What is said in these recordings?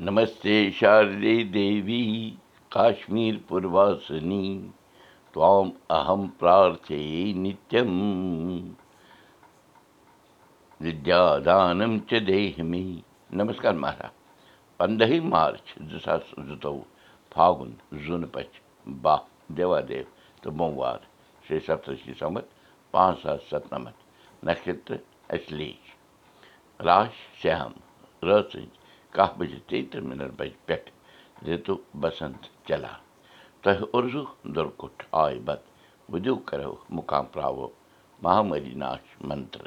नमस्ते शारदे देवी काश्मीरपुरवासिनी त्वाम् अहं प्रार्थये नित्यं। विद्यादानं च देहि मे नमस्कार महाराज। पंदही मार्च दुसास जुतौ फागुन जुनपच बा देवादेव तो मोमवार श्री सप्तषि संवत पाँच सात सत नक्षत्र अश्लेष। राश श्याम रसिंह کاہ بجے تیٚیہِ تٕرٛہ مِنٹ بجہِ پٮ۪ٹھ رِتُو بسنت چلان تۄہہِ اُرزوٗ دُرکُٹھ آے بتہٕ وُدِو کرو مُقام پراوو مہامری ناش منتر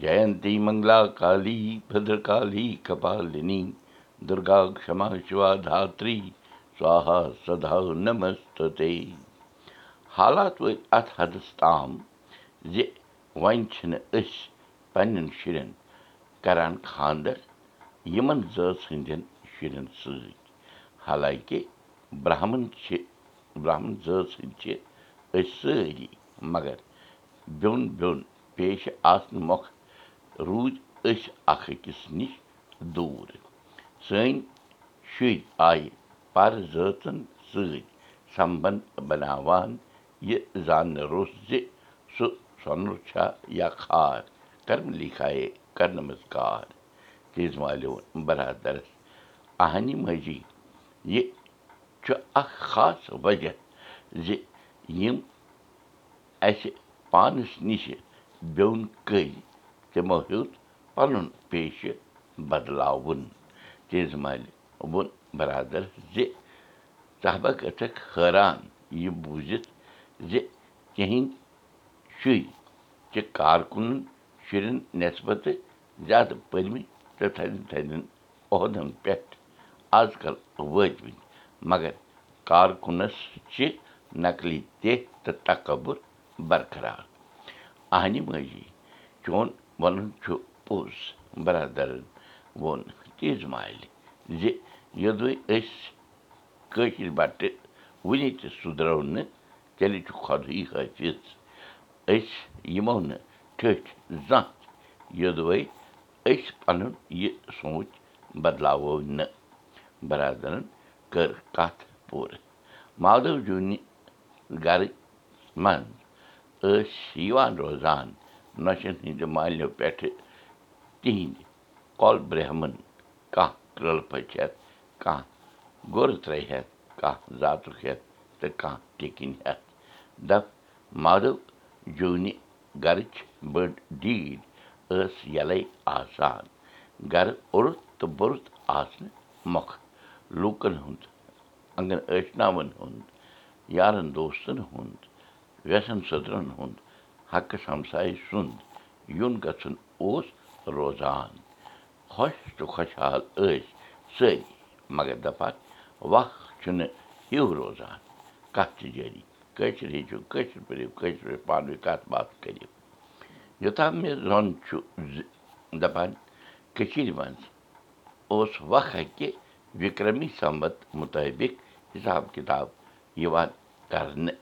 جینتی منگلا کالی بدر کالی کپالنی دُرگا کما شِوا سوہا سدا نمستے حالات وٲتۍ اَتھ حدس تام زِ وۄنۍ چھِنہٕ أسۍ پنٕنٮ۪ن شُرٮ۪ن کران خاندر یِمن زٲژ ہٕنٛدٮ۪ن شُرٮ۪ن سۭتۍ حالانکہِ برہمن چھِ برہمن زٲژ ہٕنٛدۍ چھِ أسۍ سٲری مگر بیوٚن بیوٚن پیشہٕ آسنہٕ مۄکھ روٗدۍ أسۍ اکھ أکِس نِش دوٗر سٲنۍ شُرۍ آیہِ پر زٲژن سۭتۍ سمبند بناوان یہِ زاننہٕ روٚس زِ سُہ سۄنُر چھا یا کھار کرم لیکھایے کرنہٕ کار تیز مالیو برادرس اہنہِ ماجی یہِ چھُ اکھ خاص وجہ زِ یِم اَسہِ پانس نِشہِ بیوٚن کٔرۍ تِمو ہیوٚت پنُن پیشہٕ بدلاوُن تیز مالہِ ووٚن برادر زِ ہا گژھکھ حٲران یہِ بوٗزِتھ زِ تِہنٛدۍ شُرۍ چھِ کارکُنن شُرٮ۪ن نٮ۪سبتہٕ زیادٕ پٔرمٕتۍ تہٕ تھدٮ۪ن تھدٮ۪ن عہدن پٮ۪ٹھ آز کل وٲتمٕتۍ مگر کارکُنس چھِ نقلی ٹیٚہ تہٕ تکبُر برقرار اہنہِ ماجی چون وَنُن چھُ پوٚز برادرن ووٚن تیز مالہِ زِ یوٚدوے أسۍ کٲشِر بٹہٕ وُنہِ تہِ سُدرو نہٕ تیٚلہِ چھُ خۄدٕے حٲفِظ أسۍ یِمو نہٕ ٹھٔٹھۍ زانٛہہ یوٚدوے أسۍ پنُن یہِ سونٛچ بدلاوو نہٕ برادرن کٔر کتھ پوٗرٕ مادو جوٗنہِ گرٕ منٛز ٲسۍ یِوان روزان نۄشن ہٕنٛدِ مالنیو پٮ۪ٹھٕ تِہنٛدِ کۄل برہمن کانٛہہ کرٛلہٕ پٔچ ہٮ۪تھ کانٛہہ گُرٕ ترٛےٚ ہٮ۪تھ کانٛہہ زاتُک ہٮ۪تھ تہٕ کانٛہہ ٹِکِنۍ ہٮ۪تھ دپ مادو جوٗنہِ گرٕچ بٔڑ ڈیٖڈ ٲس یَلے آسان۔ گرٕ اوٚڑُت تہٕ بوٚرُت آسنہٕ مۄکھٕ لوٗکن ہُنٛد انگن ٲشناون ہُنٛد یارن دوستن ہُنٛد ویسن سٔدرن ہُنٛد حقس ہمساے سُنٛد یُن گژھُن اوس روزان۔ خۄش تہٕ خۄشحال ٲسۍ سٲری مگر دپان وق چھُنہٕ ہیوٗ روزان۔ کتھ تہِ جٲری کٲشِر ہیٚچھِو کٲشِر پٲٹھۍ کٲشِر پٲٹھۍ پانہٕ ؤنۍ کتھ باتھ کٔرِو یوٚتام مےٚ زوٚن چھُ زِ دپان کٔشیٖرِ منٛز اوس وق کہِ وِکرمی سمبت مُطٲبِق حِساب کِتاب یِوان کرنہٕ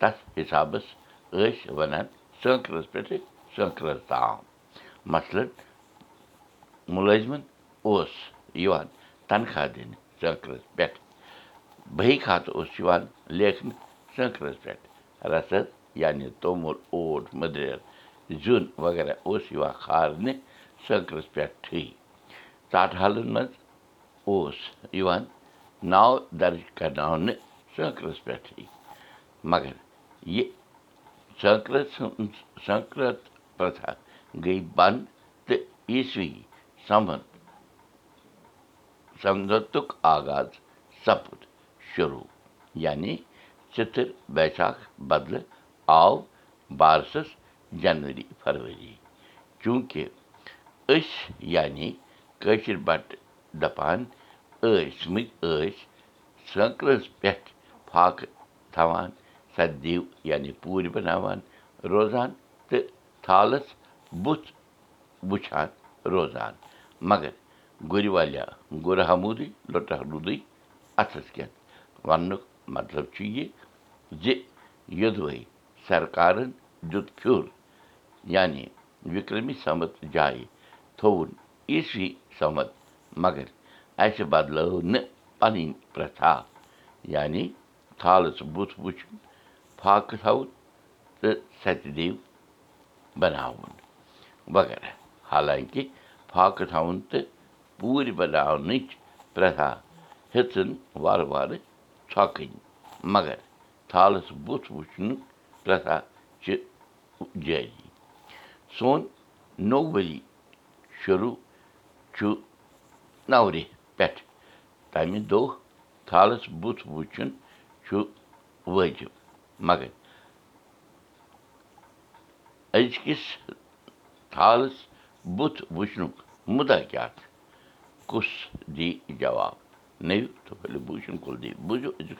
تتھ حِسابس ٲسۍ ونان سٲنکرس پٮ۪ٹھٕ سٲنکرس تام مثلن مُلٲزمن اوس یِوان تنخواہ دِنہٕ سٲنکرس پٮ۪ٹھ بہی خاتہٕ اوس یِوان لیکھنہٕ سٲنکرس پٮ۪ٹھ رسد یعنی توٚمُل اوٹ مٔدریر زیُن وغیرہ اوس یِوان کھارنہٕ سٲنکرس پٮ۪ٹھٕے ژاٹہٕ حالن منٛز اوس یِوان ناو درٕج کرناونہٕ سٲنکرس پٮ۪ٹھٕے مگر یہِ سٲنکرس سٲنکرت پرٛتھا گٔے بنٛد تہٕ عیٖسوی سمت سمدتُک آغاز سپُد شروٗع یعنی چِتٕر بیساکھ بدلہٕ آو بارسس جنؤری فرؤری چوٗنٛکہِ أسۍ یعنی کٲشِر بٹہٕ دپان ٲسۍ مٕتۍ ٲسۍ سٲنکرس پٮ۪ٹھ فاقہٕ تھاوان سدیو یعنی پوٗرۍ بناوان روزان تہٕ تھالس بُتھ وٕچھان روزان مگر گُرِ والیٛا گُر ہموٗدٕے لوٚٹا روٗدٕے اتھس کٮ۪تھ وننُک مطلب چھُ یہِ زِ یوٚدوے سرکارن دیُت پھیُر یعنی وِکرمی سمت جایہِ تھووُن عیٖسوی سمت مگر اَسہِ بدلٲو نہٕ پَنٕنۍ پرٛتھا یعنی تھالَس بُتھ وٕچھُن فاقہٕ تھاوُن تہٕ سَتہِ دیو بَناوُن وغیرہ حالانٛکہِ فاقہٕ تھاوُن تہٕ پوٗرِ بَناونٕچ پرٛتھا ہیٚژٕن وارٕ وارٕ ژھۄکٕنۍ مگر تھالَس بُتھ وٕچھنُک پرٛتھا چھِ جٲری سون نوٚو ؤری شروٗع چھُ نَورِ پٮ۪ٹھ تَمہِ دۄہ تھالَس بُتھ وٕچھُن چھُ وٲجِب مگر أزکِس تھالَس بُتھ وٕچھنُک مُدا کیٛاہ چھُ کُس دی جواب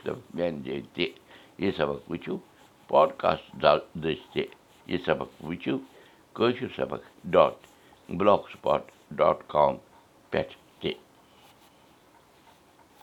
سبق میٛانہِ جایہِ تہِ یہِ سبق وٕچھِو پاڈکاسٹ دٔسۍ تہِ یہِ سبق وٕچھِو کٲشِر سبق dot blogspot dot com پٮ۪ٹھ